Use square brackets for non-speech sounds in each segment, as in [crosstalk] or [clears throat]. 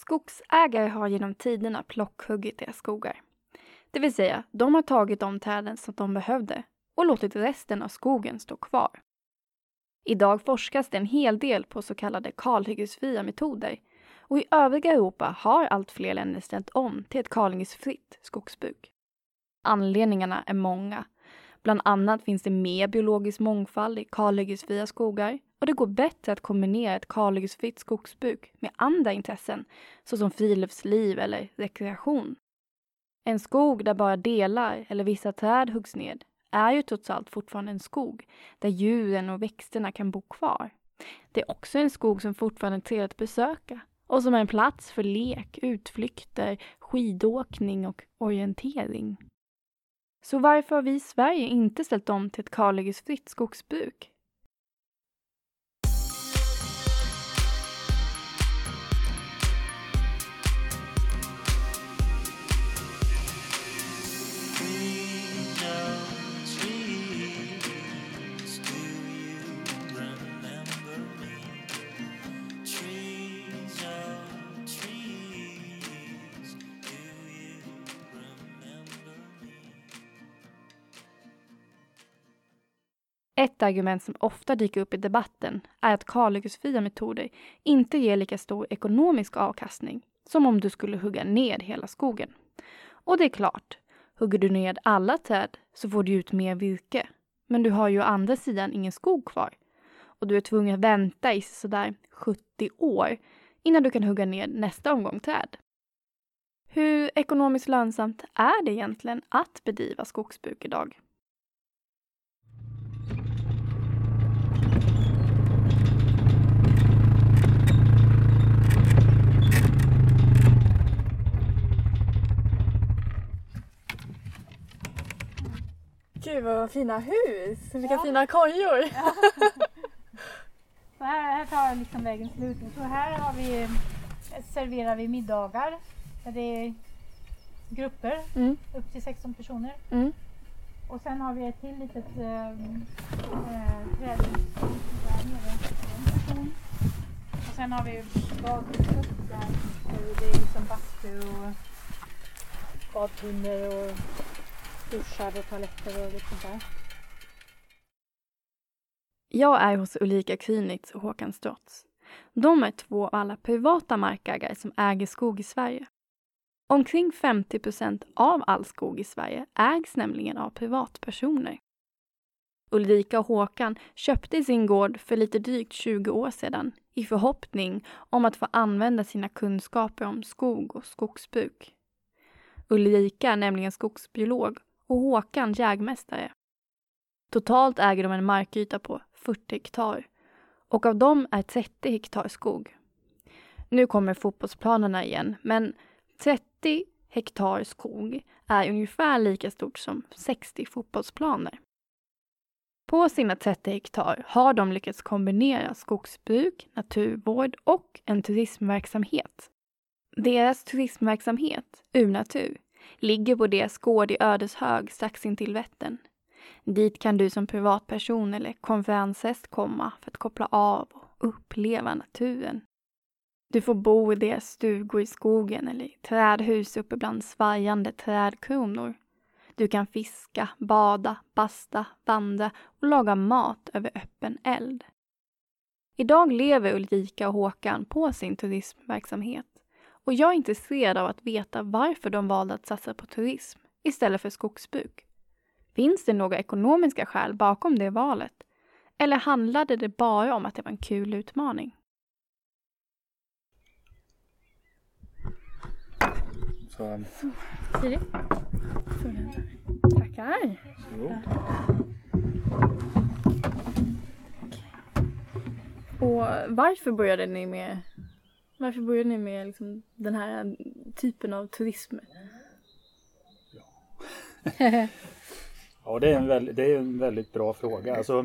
Skogsägare har genom tiderna plockhuggit deras skogar. Det vill säga, de har tagit de träden som de behövde och låtit resten av skogen stå kvar. Idag forskas det en hel del på så kallade kalhyggesfria metoder och i övriga Europa har allt fler länder ställt om till ett kalhyggesfritt skogsbruk. Anledningarna är många. Bland annat finns det mer biologisk mångfald i kalhyggesfria skogar och det går bättre att kombinera ett kalhyggesfritt skogsbruk med andra intressen såsom friluftsliv eller rekreation. En skog där bara delar eller vissa träd huggs ned är ju trots allt fortfarande en skog där djuren och växterna kan bo kvar. Det är också en skog som fortfarande är trevlig att besöka och som är en plats för lek, utflykter, skidåkning och orientering. Så varför har vi i Sverige inte ställt om till ett kalhyggesfritt skogsbruk? Ett argument som ofta dyker upp i debatten är att kalhyggesfria metoder inte ger lika stor ekonomisk avkastning som om du skulle hugga ned hela skogen. Och det är klart, hugger du ned alla träd så får du ut mer virke. Men du har ju å andra sidan ingen skog kvar. Och du är tvungen att vänta i sådär 70 år innan du kan hugga ned nästa omgång träd. Hur ekonomiskt lönsamt är det egentligen att bedriva skogsbruk idag? Gud vad fina hus! Vilka ja. fina kojor! Ja. [laughs] så här, här tar liksom vägen slut. Så här har vi, serverar vi middagar. Det är grupper, mm. upp till 16 personer. Mm. Och sen har vi ett till litet äh, trädhus där nere. Och sen har vi badhuset där det är liksom bastu och badtunnor och duschar och toaletter och lite sånt där. Jag är hos Ulrika Krynitz och Håkan Strotz. De är två av alla privata markägare som äger skog i Sverige. Omkring 50 procent av all skog i Sverige ägs nämligen av privatpersoner. Ulrika och Håkan köpte sin gård för lite drygt 20 år sedan i förhoppning om att få använda sina kunskaper om skog och skogsbruk. Ulrika är nämligen skogsbiolog och Håkan jägmästare. Totalt äger de en markyta på 40 hektar och av dem är 30 hektar skog. Nu kommer fotbollsplanerna igen, men 30 hektar skog är ungefär lika stort som 60 fotbollsplaner. På sina 30 hektar har de lyckats kombinera skogsbruk, naturvård och en turismverksamhet. Deras turismverksamhet, Urnatur, ligger på deras gård i Ödeshög strax intill Vättern. Dit kan du som privatperson eller konferenshäst komma för att koppla av och uppleva naturen. Du får bo i deras stugor i skogen eller i trädhus uppe bland svajande trädkronor. Du kan fiska, bada, basta, vandra och laga mat över öppen eld. Idag lever Ulrika och Håkan på sin turismverksamhet och jag är intresserad av att veta varför de valde att satsa på turism istället för skogsbruk. Finns det några ekonomiska skäl bakom det valet? Eller handlade det bara om att det var en kul utmaning? Så. Siri? Tackar. Och varför började ni med varför började ni med liksom den här typen av turism? Ja, [laughs] ja det, är en väldigt, det är en väldigt bra fråga. Alltså,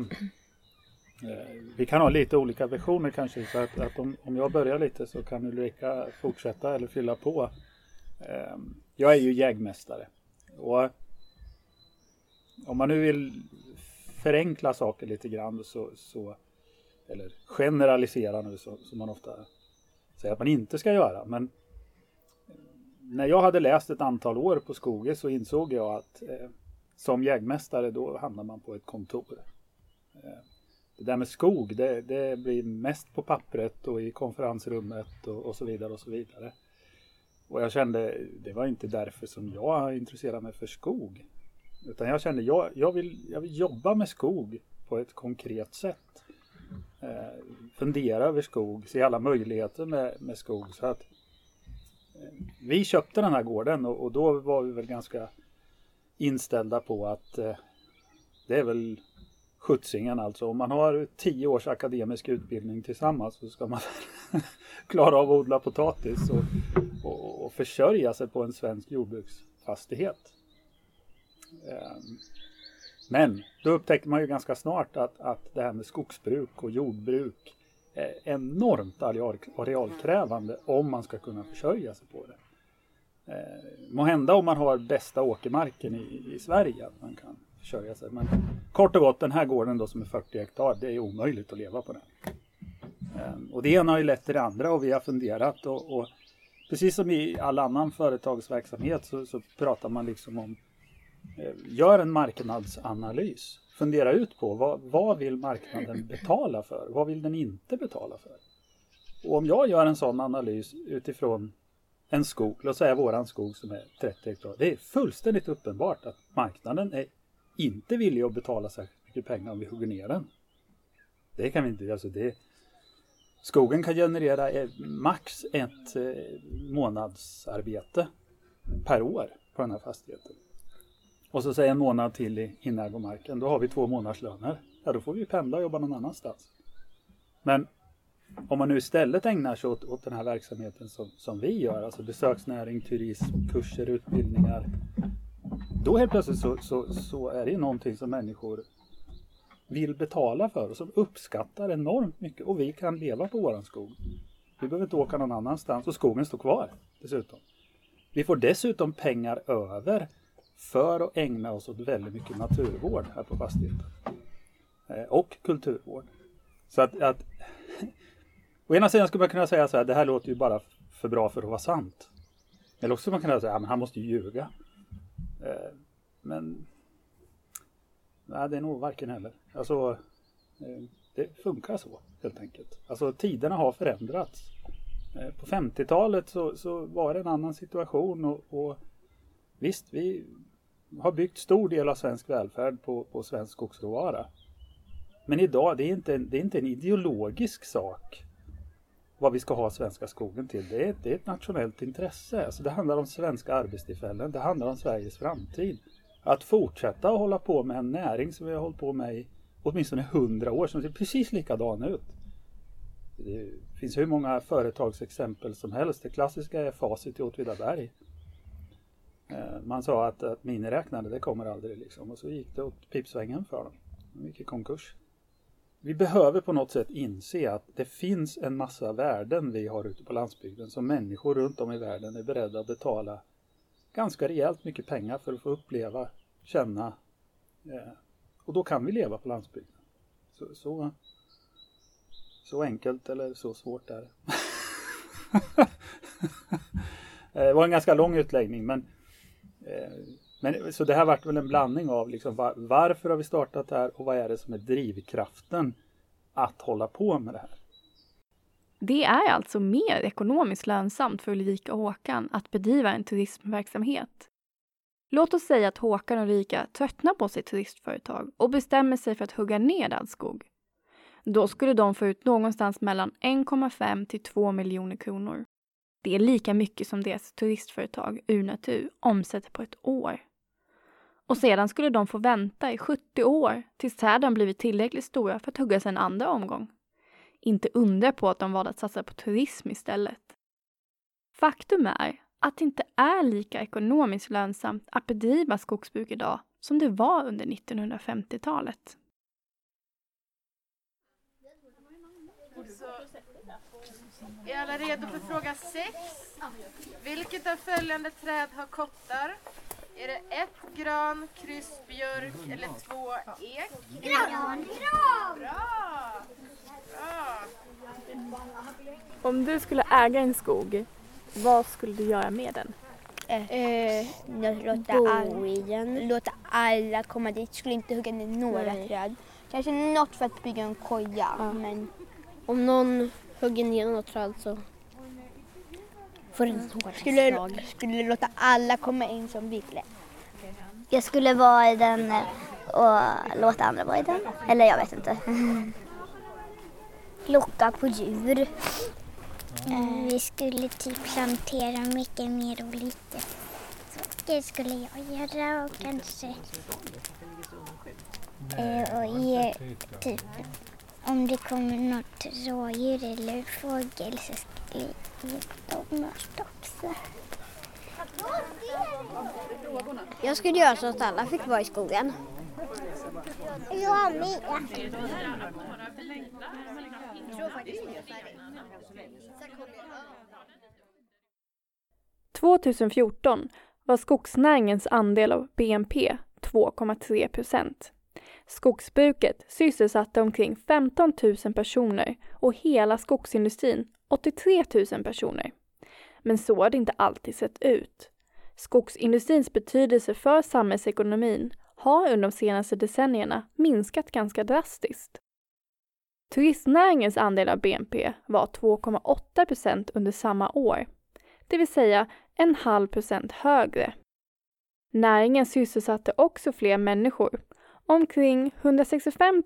eh, vi kan ha lite olika versioner kanske. Så att, att om, om jag börjar lite så kan Ulrika fortsätta eller fylla på. Eh, jag är ju jägmästare. Och om man nu vill förenkla saker lite grann så, så eller generalisera nu som man ofta säga att man inte ska göra. Men när jag hade läst ett antal år på Skoge så insåg jag att eh, som jägmästare då hamnar man på ett kontor. Eh, det där med skog det, det, blir mest på pappret och i konferensrummet och, och, så vidare och så vidare. Och jag kände, det var inte därför som jag intresserade mig för skog. Utan jag kände, jag, jag, vill, jag vill jobba med skog på ett konkret sätt. Eh, fundera över skog, se alla möjligheter med, med skog. Så att eh, vi köpte den här gården och, och, då var vi väl ganska inställda på att eh, det är väl skjutsingen alltså. Om man har tio års akademisk utbildning tillsammans så ska man [laughs] klara av att odla potatis och, och, och försörja sig på en svensk jordbruksfastighet. Eh, men då upptäckte man ju ganska snart att, att det här med skogsbruk och jordbruk är enormt arealkrävande om man ska kunna försörja sig på det. Eh, må hända om man har bästa åkermarken i, i Sverige att man kan försörja sig. Men kort och gott den här gården då som är 40 hektar, det är omöjligt att leva på den. Eh, och det ena har ju lett till det andra och vi har funderat och, och precis som i all annan företagsverksamhet så, så pratar man liksom om Eh, gör en marknadsanalys. Fundera ut på vad, vad vill marknaden betala för? Vad vill den inte betala för? Och om jag gör en sån analys utifrån en skog, låt säga våran skog som är 30 hektar. Det är fullständigt uppenbart att marknaden är inte villig att betala särskilt mycket pengar om vi hugger ner den. Det kan vi inte, alltså det, skogen kan generera eh, max ett eh, månadsarbete per år på den här fastigheten. Och så säger en månad till i inägomarken. Då har vi två månadslöner. Ja, då får vi pendla och jobba någon annanstans. Men om man nu istället ägnar sig åt, åt den här verksamheten som, som vi gör, alltså besöksnäring, turism, kurser, utbildningar. Då helt plötsligt så, så, så är det någonting som människor vill betala för och som uppskattar enormt mycket och vi kan leva på våran skog. Vi behöver inte åka någon annanstans och skogen står kvar dessutom. Vi får dessutom pengar över för att ägna oss åt väldigt mycket naturvård här på fastigheten. Eh, och kulturvård. Så att, att [laughs] å ena sidan skulle man kunna säga så här, det här låter ju bara för bra för att vara sant. Eller också skulle man kunna säga, ja, men han måste ju ljuga. Eh, men nej, det är nog varken heller. Alltså, eh, det funkar så helt enkelt. Alltså tiderna har förändrats. På 50-talet så, så var det en annan situation och, och Visst, vi har byggt stor del av svensk välfärd på, på svensk skogsråvara. Men idag, det är, inte, det är inte en ideologisk sak vad vi ska ha svenska skogen till. Det är, det är ett nationellt intresse. Alltså det handlar om svenska arbetstillfällen. Det handlar om Sveriges framtid. Att fortsätta att hålla på med en näring som vi har hållit på med i åtminstone hundra år som ser precis likadan ut. Det finns hur många företagsexempel som helst. Det klassiska är Facit i Åtvidaberg. Eh, man sa att, att miniräknare det kommer aldrig liksom och så gick det åt pipsvängen för dem. De gick i konkurs. Vi behöver på något sätt inse att det finns en massa värden vi har ute på landsbygden som människor runt om i världen är beredda att betala ganska rejält mycket pengar för att få uppleva, känna eh, och då kan vi leva på landsbygden. Så, så, så enkelt eller så svårt är det. [laughs] Eh, det var en ganska lång utläggning men Eh, men, så det här vart väl en blandning av liksom, var, varför har vi startat det här och vad är det som är drivkraften att hålla på med det här? Det är alltså mer ekonomiskt lönsamt för Ulrika och Håkan att bedriva en turismverksamhet. Låt oss säga att Håkan och Ulrika tröttnar på sitt turistföretag och bestämmer sig för att hugga ner all skog. Då skulle de få ut någonstans mellan 1,5 till 2 miljoner kronor. Det är lika mycket som deras turistföretag Urnatur omsätter på ett år. Och sedan skulle de få vänta i 70 år tills träden blivit tillräckligt stora för att huggas en andra omgång. Inte undra på att de valde att satsa på turism istället. Faktum är att det inte är lika ekonomiskt lönsamt att bedriva skogsbruk idag som det var under 1950-talet. Är alla redo för fråga 6? Vilket av följande träd har kottar? Är det ett gran, kryss, björk eller två ek? Gran! Bra! Bra! Om du skulle äga en skog, vad skulle du göra med den? Eh, låta, all, låta alla komma dit. Skulle inte hugga ner några Nej. träd. Kanske något för att bygga en koja. Ja. Men Om någon hugger ner något träd så får den ett skulle, skulle låta alla komma in som ville. Jag skulle vara i den eh, och låta andra vara i den. Eller jag vet inte. [laughs] Locka på djur. Eh, Vi skulle typ plantera mycket mer olika saker skulle jag göra och kanske eh, och ge typ om det kommer något rådjur eller fågel så skulle jag ge dem mat också. Jag skulle göra så att alla fick vara i skogen. Jag med. 2014 var skogsnäringens andel av BNP 2,3 procent. Skogsbruket sysselsatte omkring 15 000 personer och hela skogsindustrin 83 000 personer. Men så har det inte alltid sett ut. Skogsindustrins betydelse för samhällsekonomin har under de senaste decennierna minskat ganska drastiskt. Turistnäringens andel av BNP var 2,8 procent under samma år, det vill säga en halv procent högre. Näringen sysselsatte också fler människor. Omkring 165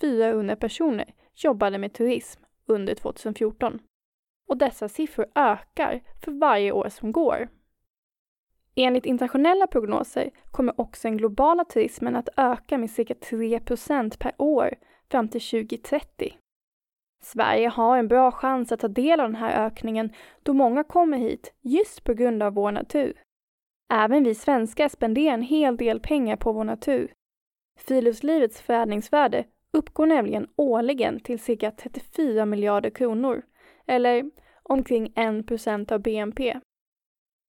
400 personer jobbade med turism under 2014. Och dessa siffror ökar för varje år som går. Enligt internationella prognoser kommer också den globala turismen att öka med cirka 3% per år fram till 2030. Sverige har en bra chans att ta del av den här ökningen då många kommer hit just på grund av vår natur. Även vi svenskar spenderar en hel del pengar på vår natur. Friluftslivets förädlingsvärde uppgår nämligen årligen till cirka 34 miljarder kronor, eller omkring 1 procent av BNP.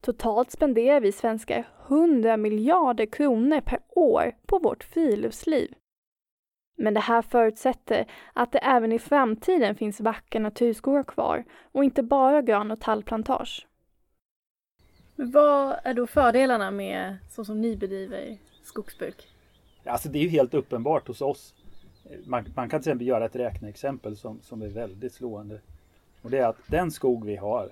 Totalt spenderar vi svenskar 100 miljarder kronor per år på vårt friluftsliv. Men det här förutsätter att det även i framtiden finns vackra naturskogar kvar och inte bara gran och tallplantage. Men vad är då fördelarna med så som ni bedriver skogsbruk? Alltså det är ju helt uppenbart hos oss. Man, man kan till exempel göra ett räkneexempel som, som är väldigt slående. Och det är att den skog vi har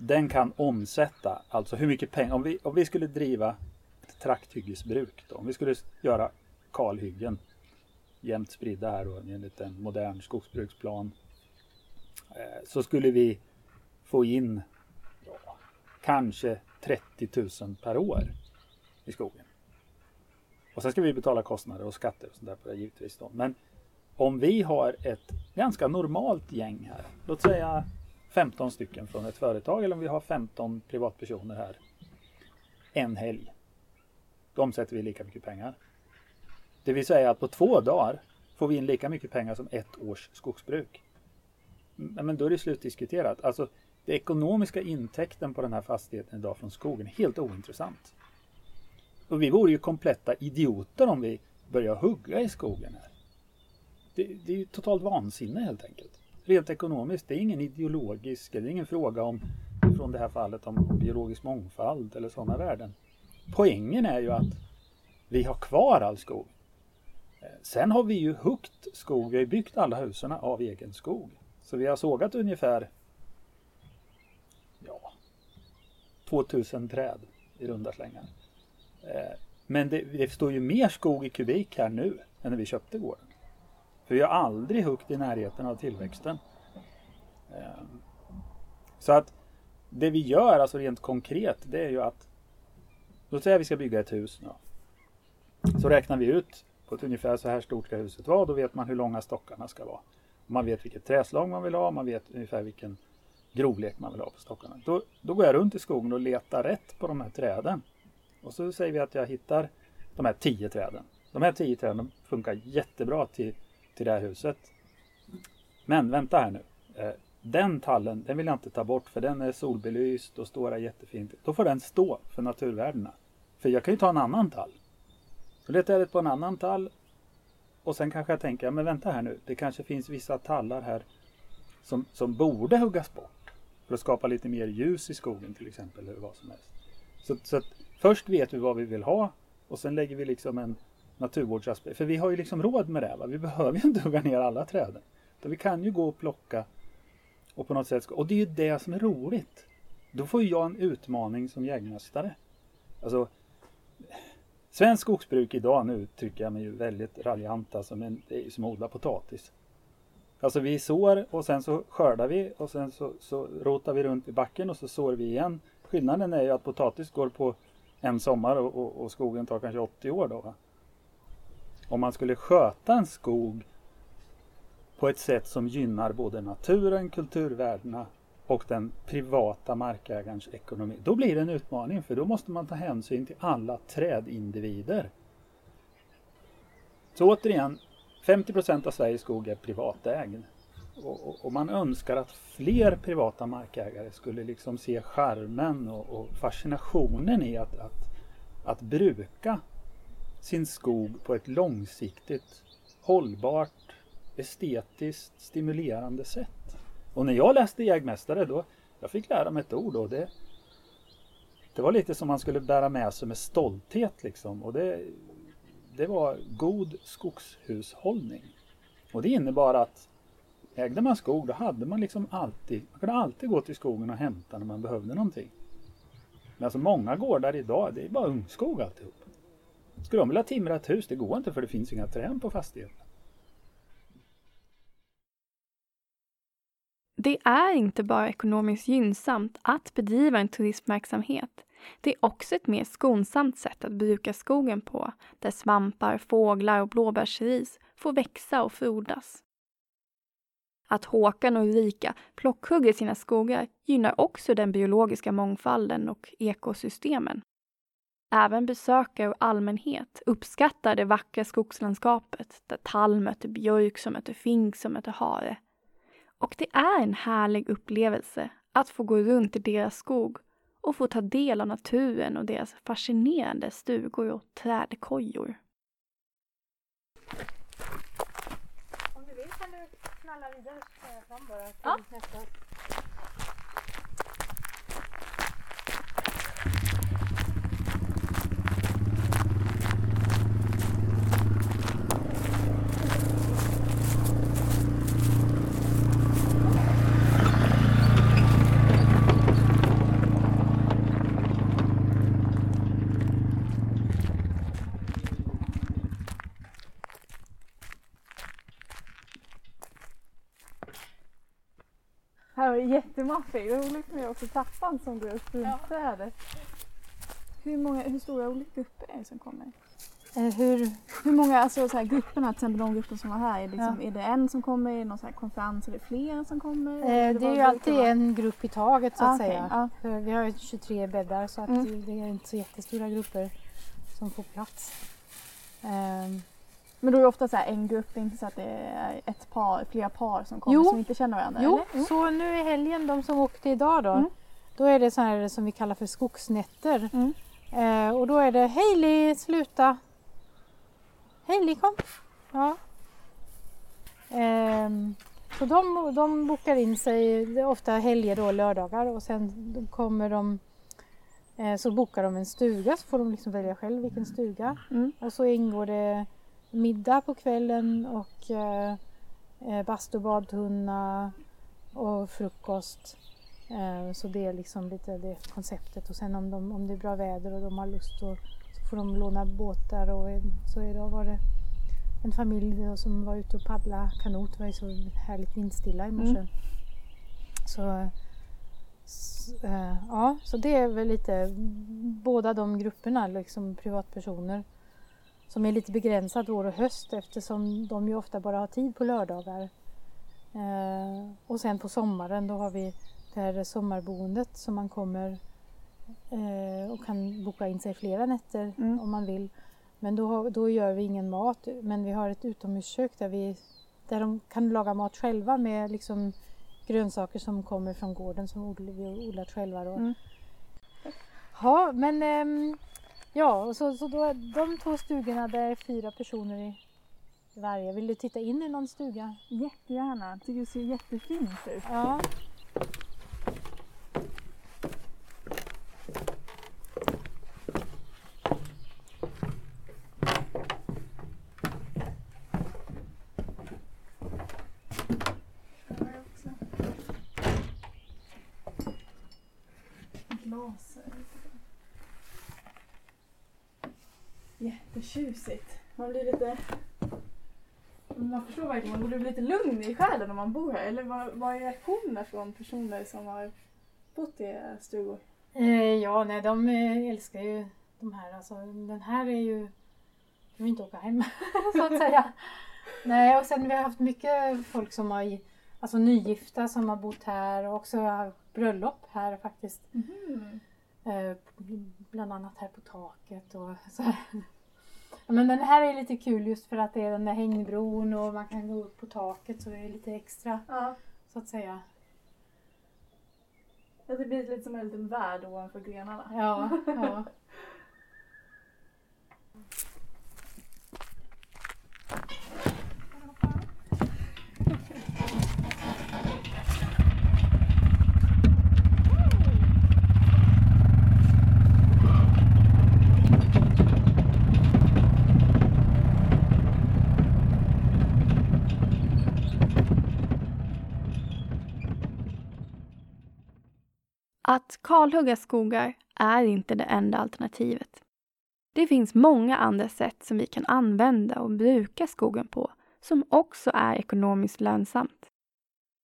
den kan omsätta, alltså hur mycket pengar, om vi, om vi skulle driva ett trakthyggesbruk då, om vi skulle göra kalhyggen jämnt spridda här då, enligt en modern skogsbruksplan eh, så skulle vi få in ja, kanske 30 000 per år i skogen. Och sen ska vi betala kostnader och skatter och sånt där på det givetvis då. Men om vi har ett ganska normalt gäng här, låt säga 15 stycken från ett företag eller om vi har 15 privatpersoner här en helg. Då omsätter vi lika mycket pengar. Det vill säga att på två dagar får vi in lika mycket pengar som ett års skogsbruk. Men då är det slutdiskuterat. Alltså det ekonomiska intäkten på den här fastigheten idag från skogen är helt ointressant. Och vi vore ju kompletta idioter om vi börjar hugga i skogen här. Det, det är ju totalt vansinne helt enkelt. Rent ekonomiskt, det är ingen ideologisk, det är ingen fråga om, från det här fallet, om biologisk mångfald eller sådana värden. Poängen är ju att vi har kvar all skog. Eh, sen har vi ju huggt skog, vi har byggt alla husen av egen skog. Så vi har sågat ungefär ja, 2000 träd i runda slängar. Eh, men det, det står ju mer skog i kubik här nu än när vi köpte gården. För vi har aldrig huggit i närheten av tillväxten. Eh, så att det vi gör, alltså rent konkret, det är ju att Låt säga att vi ska bygga ett hus nu. Så räknar vi ut på ett ungefär så här stort ska huset vara. Då vet man hur långa stockarna ska vara. Man vet vilket träslag man vill ha. Man vet ungefär vilken grovlek man vill ha på stockarna. Då, då går jag runt i skogen och letar rätt på de här träden. Och så säger vi att jag hittar de här tio träden. De här tio träden funkar jättebra till, till det här huset. Men vänta här nu. Eh, den tallen den vill jag inte ta bort för den är solbelyst och står där jättefint. Då får den stå för naturvärdena. För jag kan ju ta en annan tall. Så letar jag rätt på en annan tall och sen kanske jag tänker, men vänta här nu, det kanske finns vissa tallar här som, som borde huggas bort för att skapa lite mer ljus i skogen till exempel eller vad som helst. Så, så att först vet vi vad vi vill ha och sen lägger vi liksom en naturvårdsaspekt. För vi har ju liksom råd med det. Va? Vi behöver ju inte [laughs] hugga ner alla träden. Så vi kan ju gå och plocka och på något sätt, och det är ju det som är roligt. Då får jag en utmaning som jägmästare. Alltså, Svenskt skogsbruk idag, nu tycker jag mig ju väldigt raljant alltså, men det är ju som att odla potatis. Alltså vi sår och sen så skördar vi och sen så, så rotar vi runt i backen och så sår vi igen. Skillnaden är ju att potatis går på en sommar och, och, och skogen tar kanske 80 år då. Va? Om man skulle sköta en skog på ett sätt som gynnar både naturen, kulturvärdena och den privata markägarens ekonomi. Då blir det en utmaning för då måste man ta hänsyn till alla trädindivider. Så återigen, 50% av Sveriges skog är privatägd. Och, och, och, man önskar att fler privata markägare skulle liksom se charmen och, och fascinationen i att, att, att bruka sin skog på ett långsiktigt, hållbart, estetiskt stimulerande sätt. Och när jag läste jägmästare då, jag fick lära mig ett ord och det, det var lite som man skulle bära med sig med stolthet liksom. Och det, det var god skogshushållning. Och det innebar att ägde man skog då hade man liksom alltid, man kunde alltid gå till skogen och hämta när man behövde någonting. Men alltså många gårdar idag, det är bara ungskog alltihop. Skulle de vilja timra ett hus, det går inte för det finns inga träd på fastigheten. Det är inte bara ekonomiskt gynnsamt att bedriva en turismverksamhet. Det är också ett mer skonsamt sätt att bruka skogen på, där svampar, fåglar och blåbärsris får växa och frodas. Att Håkan och Ulrika plockhugger sina skogar gynnar också den biologiska mångfalden och ekosystemen. Även besökare och allmänhet uppskattar det vackra skogslandskapet där tall möter björk som möter fink som möter hare. Och det är en härlig upplevelse att få gå runt i deras skog och få ta del av naturen och deras fascinerande stugor och trädkojor. Om du vill kan du knalla vidare fram bara ja. Jättemaffig. Roligt med också trappan som går upp runt ja. Hur, många, hur stora olika grupper är det som kommer? Eh, hur? hur många, alltså så här, grupperna, till exempel de grupper som var här, är, liksom, ja. är det en som kommer, är det någon så här konferens, är det fler som kommer? Eh, det är ju alltid en grupp i taget så att ah, säga. Okay. Ah. Vi har ju 23 bäddar så att mm. det är inte så jättestora grupper som får plats. Um, men då är det ofta så en grupp, det är inte så att det är ett par, flera par som kommer jo. som inte känner varandra? Jo, eller? så nu i helgen, de som åkte idag då, mm. då är det så här som vi kallar för skogsnätter. Mm. Eh, och då är det Hailey, sluta! Hailey kom! Ja. Eh, så de, de bokar in sig, ofta helger då, lördagar och sen kommer de eh, så bokar de en stuga så får de liksom välja själv vilken stuga. Mm. Och så ingår det middag på kvällen och eh, eh, bastu, badtunna och frukost. Eh, så det är liksom lite det konceptet och sen om, de, om det är bra väder och de har lust och, så får de låna båtar och så idag var det en familj som var ute och paddla kanot. Det var ju så härligt vindstilla i morse. Mm. Så, så äh, ja, så det är väl lite båda de grupperna, liksom privatpersoner som är lite begränsad vår och höst eftersom de ju ofta bara har tid på lördagar. Eh, och sen på sommaren då har vi det här sommarboendet som man kommer eh, och kan boka in sig flera nätter mm. om man vill. Men då, då gör vi ingen mat men vi har ett utomhuskök där, vi, där de kan laga mat själva med liksom grönsaker som kommer från gården som vi odlat själva. Då. Mm. Ja, men ähm, Ja, och så, så då, de två stugorna där är fyra personer i, varje. Vill du titta in i någon stuga? Jättegärna. Jag tycker det ser jättefint ut. Ja. Jättetjusigt. Man blir lite... Man förstår verkligen, man borde bli lite lugn i själen när man bor här. Eller vad, vad är reaktionerna från personer som har bott i stugor? Eh, ja, nej, de eh, älskar ju de här. Alltså, den här är ju... Jag vill inte åka hem, [laughs] så att säga. Nej, och sen vi har haft mycket folk som har... Alltså nygifta som har bott här och också bröllop här faktiskt. Mm. Eh, bland annat här på taket och så här. Men den här är lite kul just för att det är den där hängbron och man kan gå upp på taket så det är lite extra Ja. så att säga. Ja, det blir lite som en liten värld ovanför grenarna. Ja, ja. [laughs] Att kalhugga skogar är inte det enda alternativet. Det finns många andra sätt som vi kan använda och bruka skogen på som också är ekonomiskt lönsamt.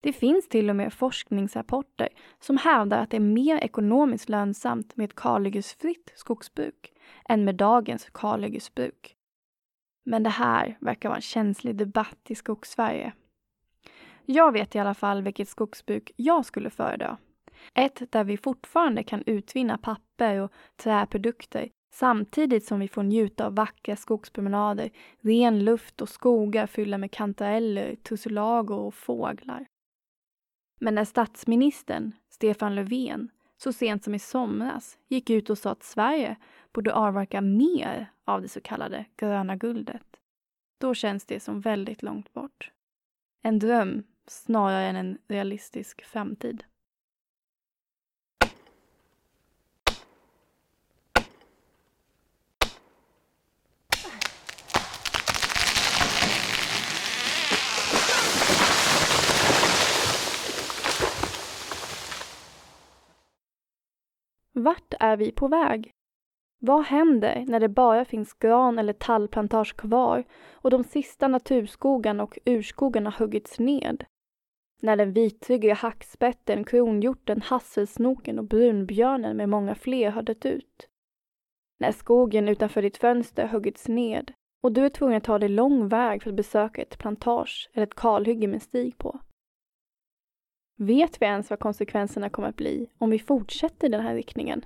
Det finns till och med forskningsrapporter som hävdar att det är mer ekonomiskt lönsamt med ett kalhyggesfritt skogsbruk än med dagens kalhyggesbruk. Men det här verkar vara en känslig debatt i Skogssverige. Jag vet i alla fall vilket skogsbruk jag skulle föredra. Ett där vi fortfarande kan utvinna papper och träprodukter samtidigt som vi får njuta av vackra skogspromenader, ren luft och skogar fyllda med kantareller, tussilago och fåglar. Men när statsministern, Stefan Löfven, så sent som i somras gick ut och sa att Sverige borde avverka mer av det så kallade gröna guldet, då känns det som väldigt långt bort. En dröm snarare än en realistisk framtid. Vart är vi på väg? Vad händer när det bara finns gran eller tallplantage kvar och de sista naturskogarna och urskogarna huggits ned? När den vitryggiga hackspetten, kronhjorten, hasselsnoken och brunbjörnen med många fler har dött ut? När skogen utanför ditt fönster huggits ned och du är tvungen att ta dig lång väg för att besöka ett plantage eller ett kalhygge med stig på? Vet vi ens vad konsekvenserna kommer att bli om vi fortsätter i den här riktningen?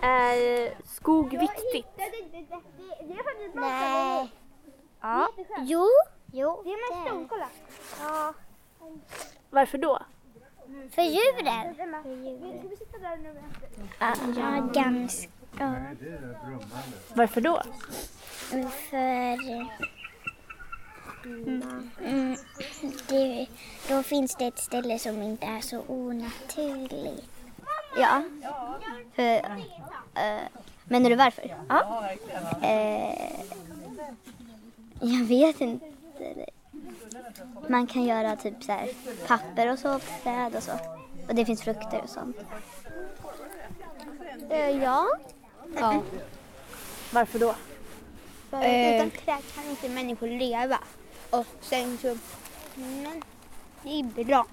Är skog viktigt? Nej. Ja. Jo. Jo. Det är med stor, kolla. Ja. Varför då? För djuren. Ja, ganska. Varför då? För... Mm, det, då finns det ett ställe som inte är så onaturligt. Ja. För, eh, menar du varför? Ja. Eh, jag vet inte. Man kan göra typ så här papper och så, träd och så. Och det finns frukter och sånt. Eh, ja. Ja. Varför då? För Eh. utan träd kan inte människor leva. Och sen så... Men det är bra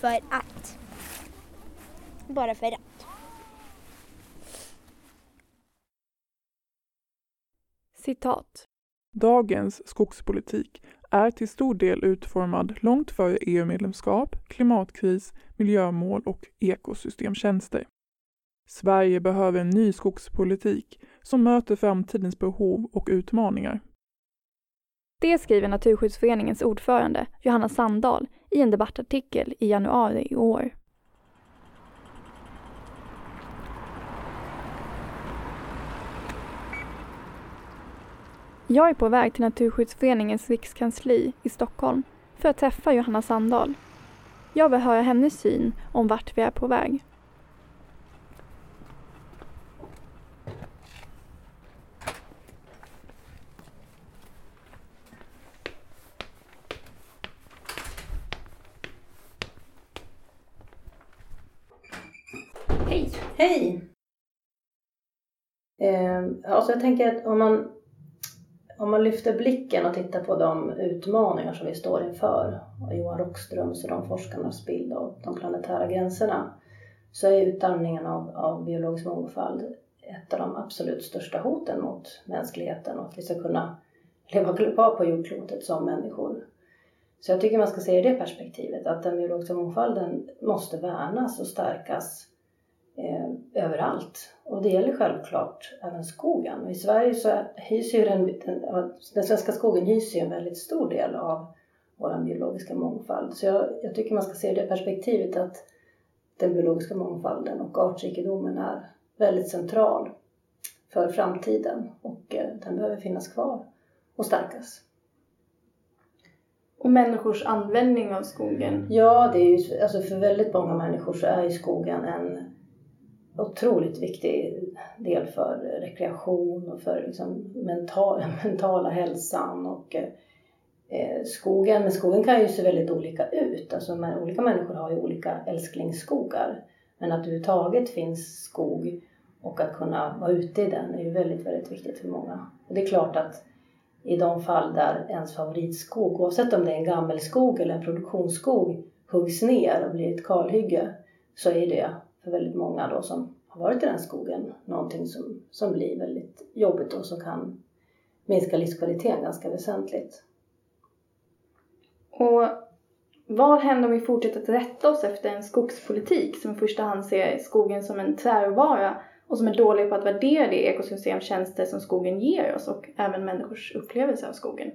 för att. Bara för att. Citat. Dagens skogspolitik är till stor del utformad långt före EU-medlemskap, klimatkris, miljömål och ekosystemtjänster. Sverige behöver en ny skogspolitik som möter framtidens behov och utmaningar. Det skriver Naturskyddsföreningens ordförande Johanna Sandahl i en debattartikel i januari i år. Jag är på väg till Naturskyddsföreningens rikskansli i Stockholm för att träffa Johanna Sandahl. Jag vill höra hennes syn om vart vi är på väg. Hej! Hej! Eh, alltså jag tänker att om man, om man lyfter blicken och tittar på de utmaningar som vi står inför, och Johan Rockströms och de forskarnas bild av de planetära gränserna, så är utarmningen av, av biologisk mångfald ett av de absolut största hoten mot mänskligheten och att vi ska kunna leva kvar på jordklotet som människor. Så jag tycker man ska se i det perspektivet att den biologiska mångfalden måste värnas och stärkas eh, överallt. Och det gäller självklart även skogen. I Sverige så hyser den, den, den svenska skogen hyser en väldigt stor del av vår biologiska mångfald. Så jag, jag tycker man ska se det perspektivet att den biologiska mångfalden och artrikedomen är väldigt central för framtiden och eh, den behöver finnas kvar och stärkas. Och människors användning av skogen? Ja, det är ju, alltså för väldigt många människor så är ju skogen en otroligt viktig del för rekreation och för liksom mental, [laughs] mentala hälsan. Och, eh, skogen, men skogen kan ju se väldigt olika ut. Alltså, men, olika människor har ju olika älsklingsskogar. Men att det överhuvudtaget finns skog och att kunna vara ute i den är ju väldigt, väldigt viktigt för många. Och det är klart att i de fall där ens favoritskog, oavsett om det är en gammelskog eller en produktionsskog, huggs ner och blir ett kalhygge så är det för väldigt många då som har varit i den skogen någonting som, som blir väldigt jobbigt och som kan minska livskvaliteten ganska väsentligt. Och vad händer om vi fortsätter att rätta oss efter en skogspolitik som i första hand ser skogen som en träråvara och som är dålig på att värdera de ekosystemtjänster som skogen ger oss och även människors upplevelse av skogen?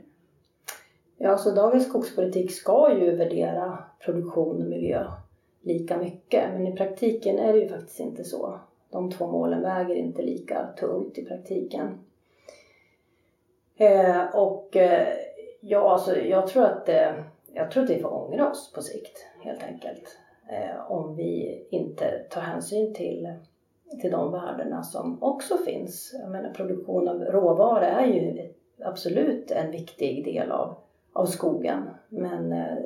Ja, så dagens skogspolitik ska ju värdera produktion och miljö lika mycket. Men i praktiken är det ju faktiskt inte så. De två målen väger inte lika tungt i praktiken. Eh, och eh, ja, alltså, jag tror att eh, jag tror att vi får ångra oss på sikt helt enkelt. Eh, om vi inte tar hänsyn till, till de värdena som också finns. Jag menar produktion av råvara är ju absolut en viktig del av, av skogen. Men eh,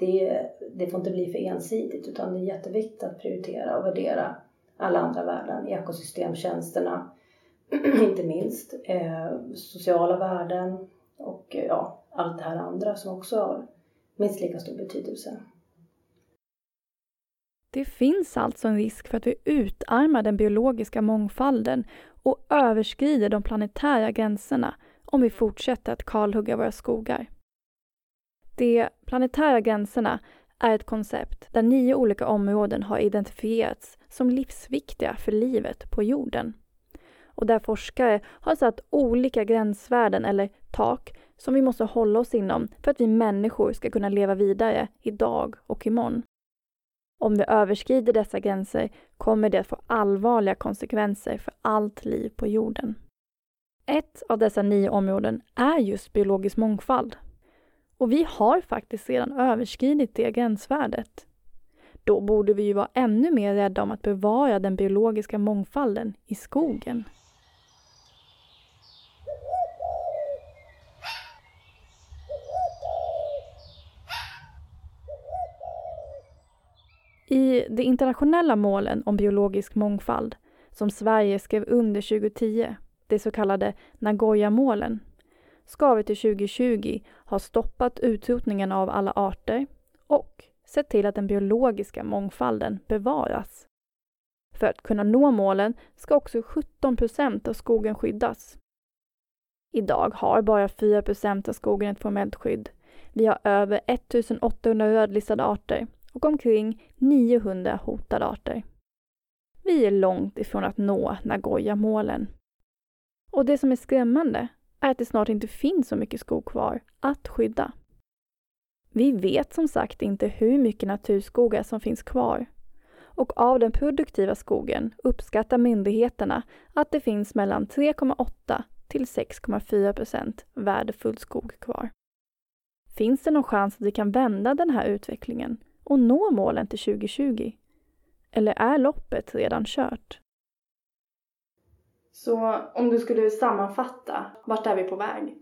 det, det får inte bli för ensidigt utan det är jätteviktigt att prioritera och värdera alla andra värden, ekosystemtjänsterna [clears throat] inte minst, eh, sociala värden och eh, ja, allt det här andra som också har minst lika stor betydelse. Det finns alltså en risk för att vi utarmar den biologiska mångfalden och överskrider de planetära gränserna om vi fortsätter att kalhugga våra skogar. De planetära gränserna är ett koncept där nio olika områden har identifierats som livsviktiga för livet på jorden. Och där forskare har satt olika gränsvärden eller tak som vi måste hålla oss inom för att vi människor ska kunna leva vidare idag och imorgon. Om vi överskrider dessa gränser kommer det att få allvarliga konsekvenser för allt liv på jorden. Ett av dessa nio områden är just biologisk mångfald. Och vi har faktiskt redan överskridit det gränsvärdet. Då borde vi ju vara ännu mer rädda om att bevara den biologiska mångfalden i skogen. I de internationella målen om biologisk mångfald som Sverige skrev under 2010, de så kallade Nagoya-målen, ska vi till 2020 ha stoppat utrotningen av alla arter och sett till att den biologiska mångfalden bevaras. För att kunna nå målen ska också 17 procent av skogen skyddas. Idag har bara 4 procent av skogen ett formellt skydd. Vi har över 1800 rödlistade arter och omkring 900 hotade arter. Vi är långt ifrån att nå Nagoya-målen. Och det som är skrämmande är att det snart inte finns så mycket skog kvar att skydda. Vi vet som sagt inte hur mycket naturskogar som finns kvar. Och av den produktiva skogen uppskattar myndigheterna att det finns mellan 3,8 till 6,4 procent värdefull skog kvar. Finns det någon chans att vi kan vända den här utvecklingen och nå målen till 2020? Eller är loppet redan kört? Så om du skulle sammanfatta, vart är vi på väg?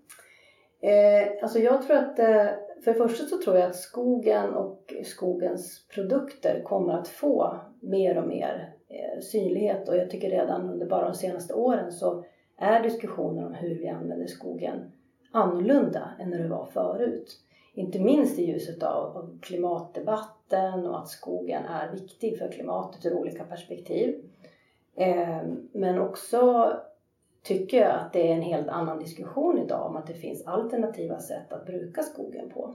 Eh, alltså jag tror att, eh, för det första så tror jag att skogen och skogens produkter kommer att få mer och mer eh, synlighet och jag tycker redan under bara de senaste åren så är diskussionen om hur vi använder skogen annorlunda än när det var förut. Inte minst i ljuset av, av klimatdebatten och att skogen är viktig för klimatet ur olika perspektiv. Eh, men också tycker jag att det är en helt annan diskussion idag om att det finns alternativa sätt att bruka skogen på.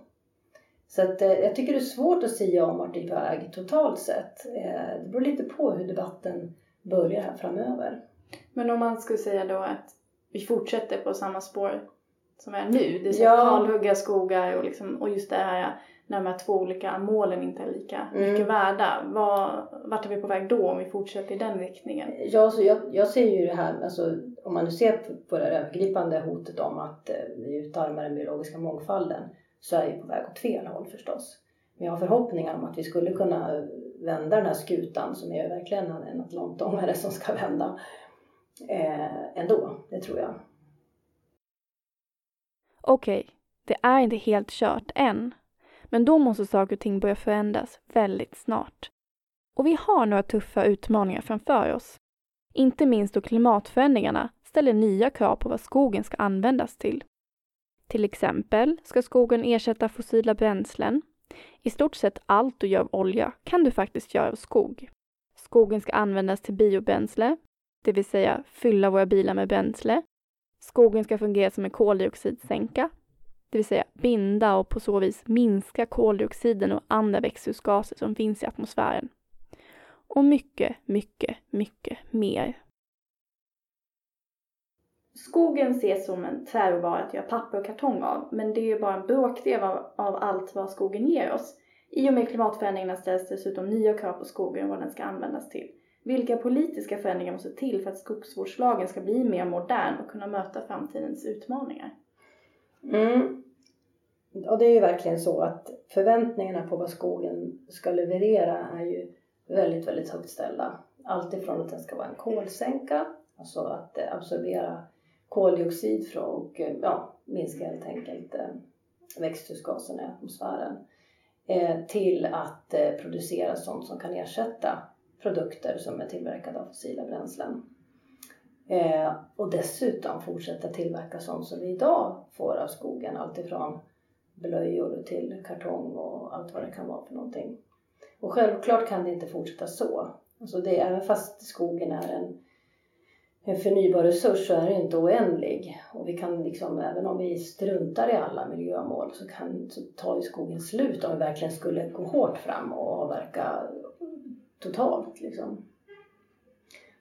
Så att, eh, jag tycker det är svårt att säga om vart det är på väg totalt sett. Eh, det beror lite på hur debatten börjar här framöver. Men om man skulle säga då att vi fortsätter på samma spår som är nu, det säga ja. kalhugga skogar och, liksom, och just det här när de här två olika målen inte är lika mm. mycket värda. Var, vart är vi på väg då om vi fortsätter i den riktningen? Ja, så jag, jag ser ju det här, alltså, om man nu ser på det övergripande hotet om att eh, vi utarmar den biologiska mångfalden så är vi på väg åt fel håll förstås. Men jag har förhoppningar om att vi skulle kunna vända den här skutan som är verkligen en atlantångare som ska vända eh, ändå, det tror jag. Okej, okay, det är inte helt kört än. Men då måste saker och ting börja förändras väldigt snart. Och vi har några tuffa utmaningar framför oss. Inte minst då klimatförändringarna ställer nya krav på vad skogen ska användas till. Till exempel ska skogen ersätta fossila bränslen. I stort sett allt du gör av olja kan du faktiskt göra av skog. Skogen ska användas till biobränsle, det vill säga fylla våra bilar med bränsle. Skogen ska fungera som en koldioxidsänka, det vill säga binda och på så vis minska koldioxiden och andra växthusgaser som finns i atmosfären. Och mycket, mycket, mycket mer. Skogen ses som en träråvara att göra papper och kartong av, men det är ju bara en bråkdel av, av allt vad skogen ger oss. I och med klimatförändringarna ställs dessutom nya krav på skogen och vad den ska användas till. Vilka politiska förändringar måste till för att skogsvårdslagen ska bli mer modern och kunna möta framtidens utmaningar? Mm. Och det är ju verkligen så att förväntningarna på vad skogen ska leverera är ju väldigt, väldigt högt ställda. Alltifrån att den ska vara en kolsänka, alltså att eh, absorbera koldioxid och eh, ja, minska helt enkelt eh, växthusgaserna i atmosfären till att producera sånt som kan ersätta produkter som är tillverkade av fossila bränslen. Och dessutom fortsätta tillverka sånt som vi idag får av skogen, alltifrån blöjor till kartong och allt vad det kan vara för någonting. Och självklart kan det inte fortsätta så. Alltså det, även fast skogen är en, en förnybar resurs så är den inte oändlig. Och vi kan liksom, även om vi struntar i alla miljömål så, kan, så tar ju skogen slut om vi verkligen skulle gå hårt fram och avverka totalt. Liksom.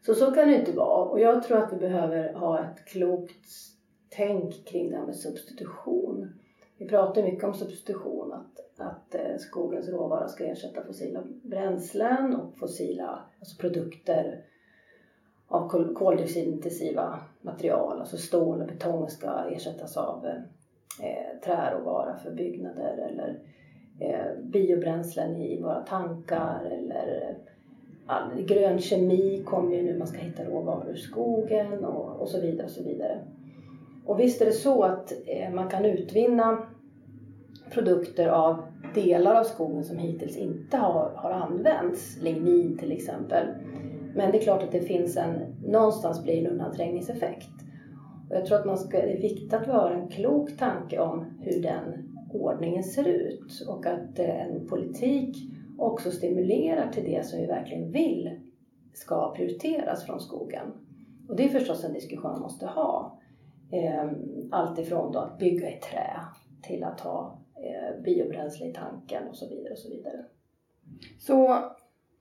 Så så kan det inte vara. Och jag tror att vi behöver ha ett klokt tänk kring det här med substitution. Vi pratar mycket om substitution, att, att eh, skogens råvara ska ersätta fossila bränslen och fossila alltså produkter av koldioxidintensiva material, alltså stål och betong ska ersättas av eh, eh träråvara för byggnader eller eh, biobränslen i våra tankar eller eh, all, grön kemi kommer ju nu, man ska hitta råvaror ur skogen och, och så vidare och så vidare. Och visst är det så att eh, man kan utvinna produkter av delar av skogen som hittills inte har, har använts, lignin till exempel. Men det är klart att det finns en, någonstans blir en undanträngningseffekt. Och jag tror att man ska, det är viktigt att vi har en klok tanke om hur den ordningen ser ut och att eh, en politik också stimulerar till det som vi verkligen vill ska prioriteras från skogen. Och det är förstås en diskussion man måste ha. Alltifrån allt ifrån då att bygga i trä till att ha eh, biobränsle i tanken och så vidare. och Så vidare. Så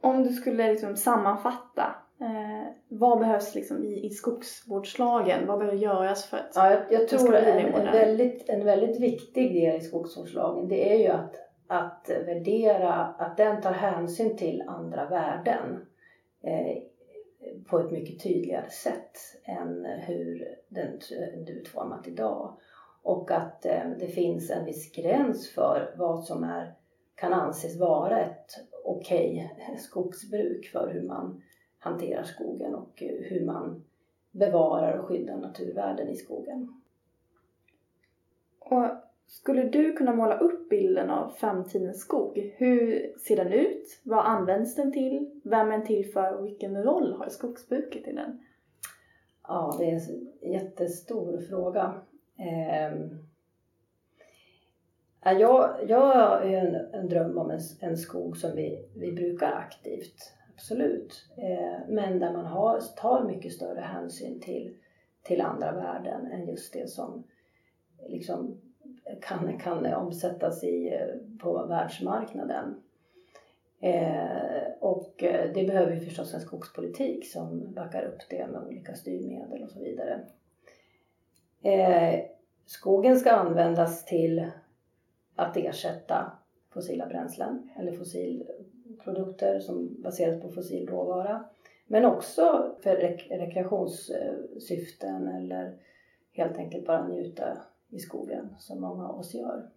om du skulle liksom sammanfatta Eh, vad behövs liksom i, i skogsvårdslagen? Vad behöver göras för att ja, jag, jag tror en, en, väldigt, en väldigt viktig del i skogsvårdslagen det är ju att, att värdera, att den tar hänsyn till andra värden eh, på ett mycket tydligare sätt än hur den är utformat idag. Och att eh, det finns en viss gräns för vad som är, kan anses vara ett okej okay [laughs] skogsbruk för hur man hanterar skogen och hur man bevarar och skyddar naturvärden i skogen. Och skulle du kunna måla upp bilden av framtidens skog? Hur ser den ut? Vad används den till? Vem är den till för och vilken roll har skogsbruket i den? Ja, det är en jättestor fråga. Eh, jag, jag har en, en dröm om en, en skog som vi, vi brukar aktivt absolut. Eh, men där man har, tar mycket större hänsyn till, till andra värden än just det som liksom kan, kan omsättas i, på världsmarknaden. Ehm, eh, och det behöver vi förstås en skogspolitik som backar upp det med olika styrmedel och så vidare. Eh, skogen ska användas till att ersätta fossila bränslen eller fossilprodukter som baseras på fossil råvara. Men också för rek rekreationssyften eller helt enkelt bara njuta i skogen som många av oss gör.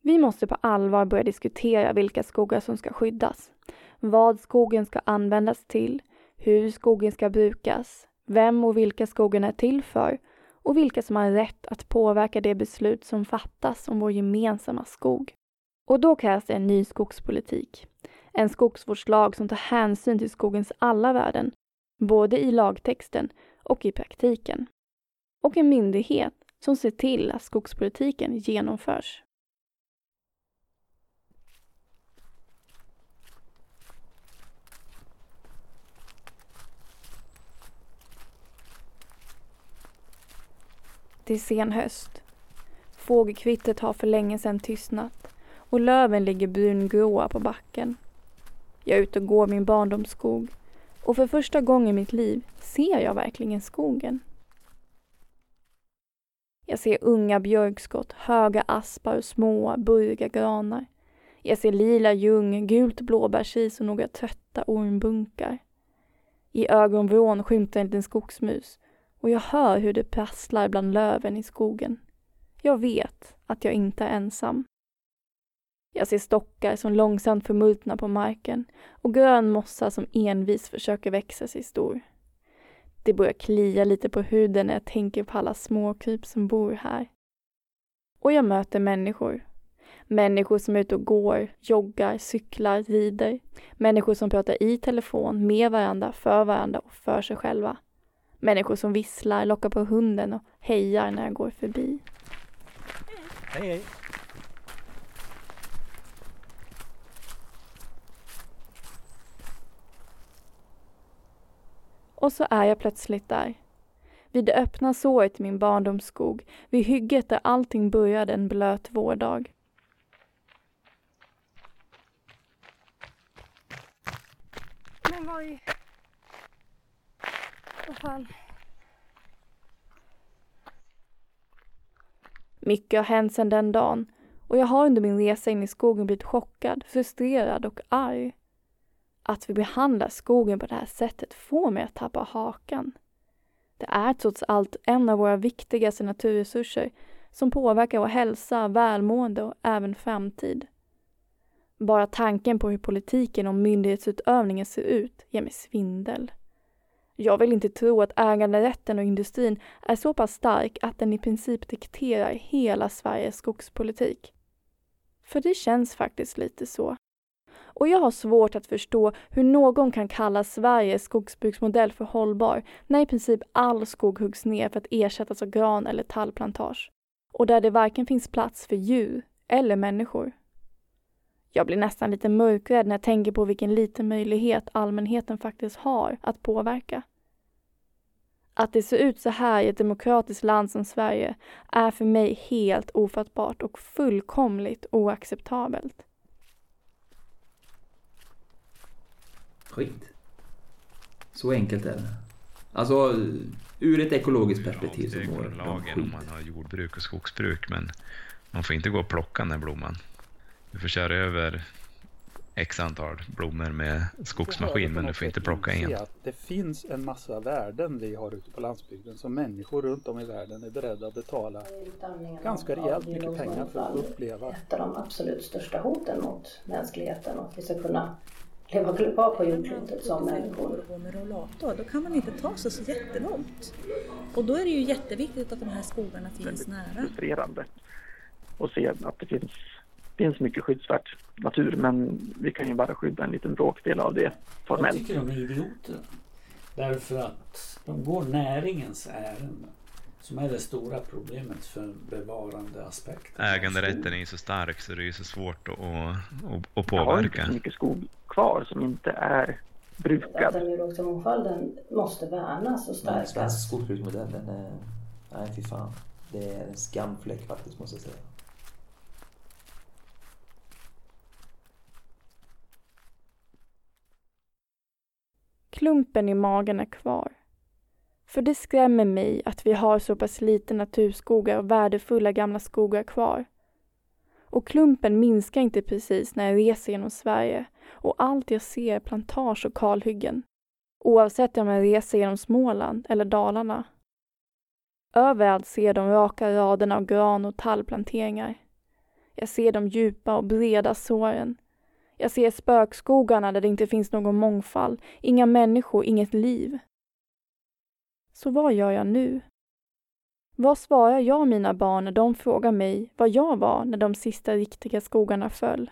Vi måste på allvar börja diskutera vilka skogar som ska skyddas, vad skogen ska användas till, hur skogen ska brukas, vem och vilka skogen är till för och vilka som har rätt att påverka det beslut som fattas om vår gemensamma skog. Och då krävs det en ny skogspolitik. En skogsvårdslag som tar hänsyn till skogens alla värden, både i lagtexten och i praktiken. Och en myndighet som ser till att skogspolitiken genomförs. Det är sen höst. Fågelkvittret har för länge sedan tystnat och löven ligger brungråa på backen. Jag är ute och går min barndomsskog och för första gången i mitt liv ser jag verkligen skogen. Jag ser unga björkskott, höga aspar och små, burriga granar. Jag ser lila ljung, gult blåbärsris och några trötta ormbunkar. I ögonvrån skymtar en liten skogsmus och jag hör hur det prasslar bland löven i skogen. Jag vet att jag inte är ensam. Jag ser stockar som långsamt förmultnar på marken och grön mossa som envis försöker växa sig stor. Det börjar klia lite på huden när jag tänker på alla småkryp som bor här. Och jag möter människor. Människor som är ute och går, joggar, cyklar, rider. Människor som pratar i telefon, med varandra, för varandra och för sig själva. Människor som visslar, lockar på hunden och hejar när jag går förbi. Hej, hej! Och så är jag plötsligt där. Vid det öppna såret i min barndomsskog, vid hygget där allting började en blöt vårdag. Men vad i... Vad fan? Mycket har hänt sedan den dagen och jag har under min resa in i skogen blivit chockad, frustrerad och arg. Att vi behandlar skogen på det här sättet får mig att tappa hakan. Det är trots allt en av våra viktigaste naturresurser som påverkar vår hälsa, välmående och även framtid. Bara tanken på hur politiken och myndighetsutövningen ser ut ger mig svindel. Jag vill inte tro att äganderätten och industrin är så pass stark att den i princip dikterar hela Sveriges skogspolitik. För det känns faktiskt lite så. Och jag har svårt att förstå hur någon kan kalla Sveriges skogsbruksmodell för hållbar när i princip all skog huggs ner för att ersättas av gran eller tallplantage. Och där det varken finns plats för djur eller människor. Jag blir nästan lite mörkrädd när jag tänker på vilken liten möjlighet allmänheten faktiskt har att påverka. Att det ser ut så här i ett demokratiskt land som Sverige är för mig helt ofattbart och fullkomligt oacceptabelt. skit. Så enkelt är det. Alltså ur ett ekologiskt perspektiv så mår de skit. om man har jordbruk och skogsbruk men man får inte gå och plocka den här blomman. Du får köra över x antal blommor med skogsmaskin men du får inte plocka en. Det finns en massa värden vi har ute på landsbygden som människor runt om i världen är beredda att betala ganska rejält mycket pengar för att uppleva. Ett av de absolut största hoten mot mänskligheten och att vi ska kunna leva kvar på jordklotet som människor. Rollator, då kan man inte ta sig så jättelångt. Och då är det ju jätteviktigt att de här skogarna finns nära. Frustrerande att se att det finns finns mycket skyddsvärt natur men vi kan ju bara skydda en liten bråkdel av det formellt. Jag tycker de är idioter. Därför att de går näringens ärenden. Som är det stora problemet för bevarande aspekten. Äganderätten är så stark så det är så svårt att, att, att påverka. Jag har inte så mycket skog kvar som inte är brukad. Den biologiska mångfalden måste värnas och stärkas. Den svenska skogsbruksmodellen är, nej fy fan. Det är en skamfläck faktiskt måste jag säga. Klumpen i magen är kvar. För det skrämmer mig att vi har så pass lite naturskogar och värdefulla gamla skogar kvar. Och klumpen minskar inte precis när jag reser genom Sverige och allt jag ser är plantage och kalhyggen. Oavsett om jag reser genom Småland eller Dalarna. Överallt ser de raka raderna av gran och tallplanteringar. Jag ser de djupa och breda såren jag ser spökskogarna där det inte finns någon mångfald, inga människor, inget liv. Så vad gör jag nu? Vad svarar jag mina barn när de frågar mig vad jag var när de sista riktiga skogarna föll?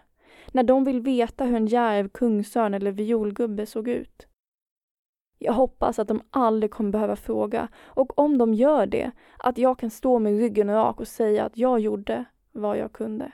När de vill veta hur en järv, kungsörn eller violgubbe såg ut? Jag hoppas att de aldrig kommer behöva fråga och om de gör det, att jag kan stå med ryggen rak och säga att jag gjorde vad jag kunde.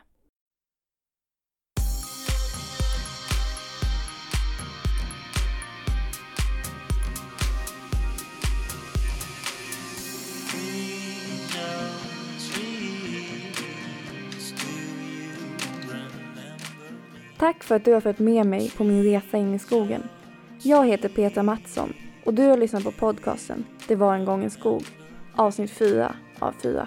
Tack för att du har följt med mig på min resa in i skogen. Jag heter Petra Mattsson och du har lyssnat på podcasten Det var en gång en skog, avsnitt 4 av 4.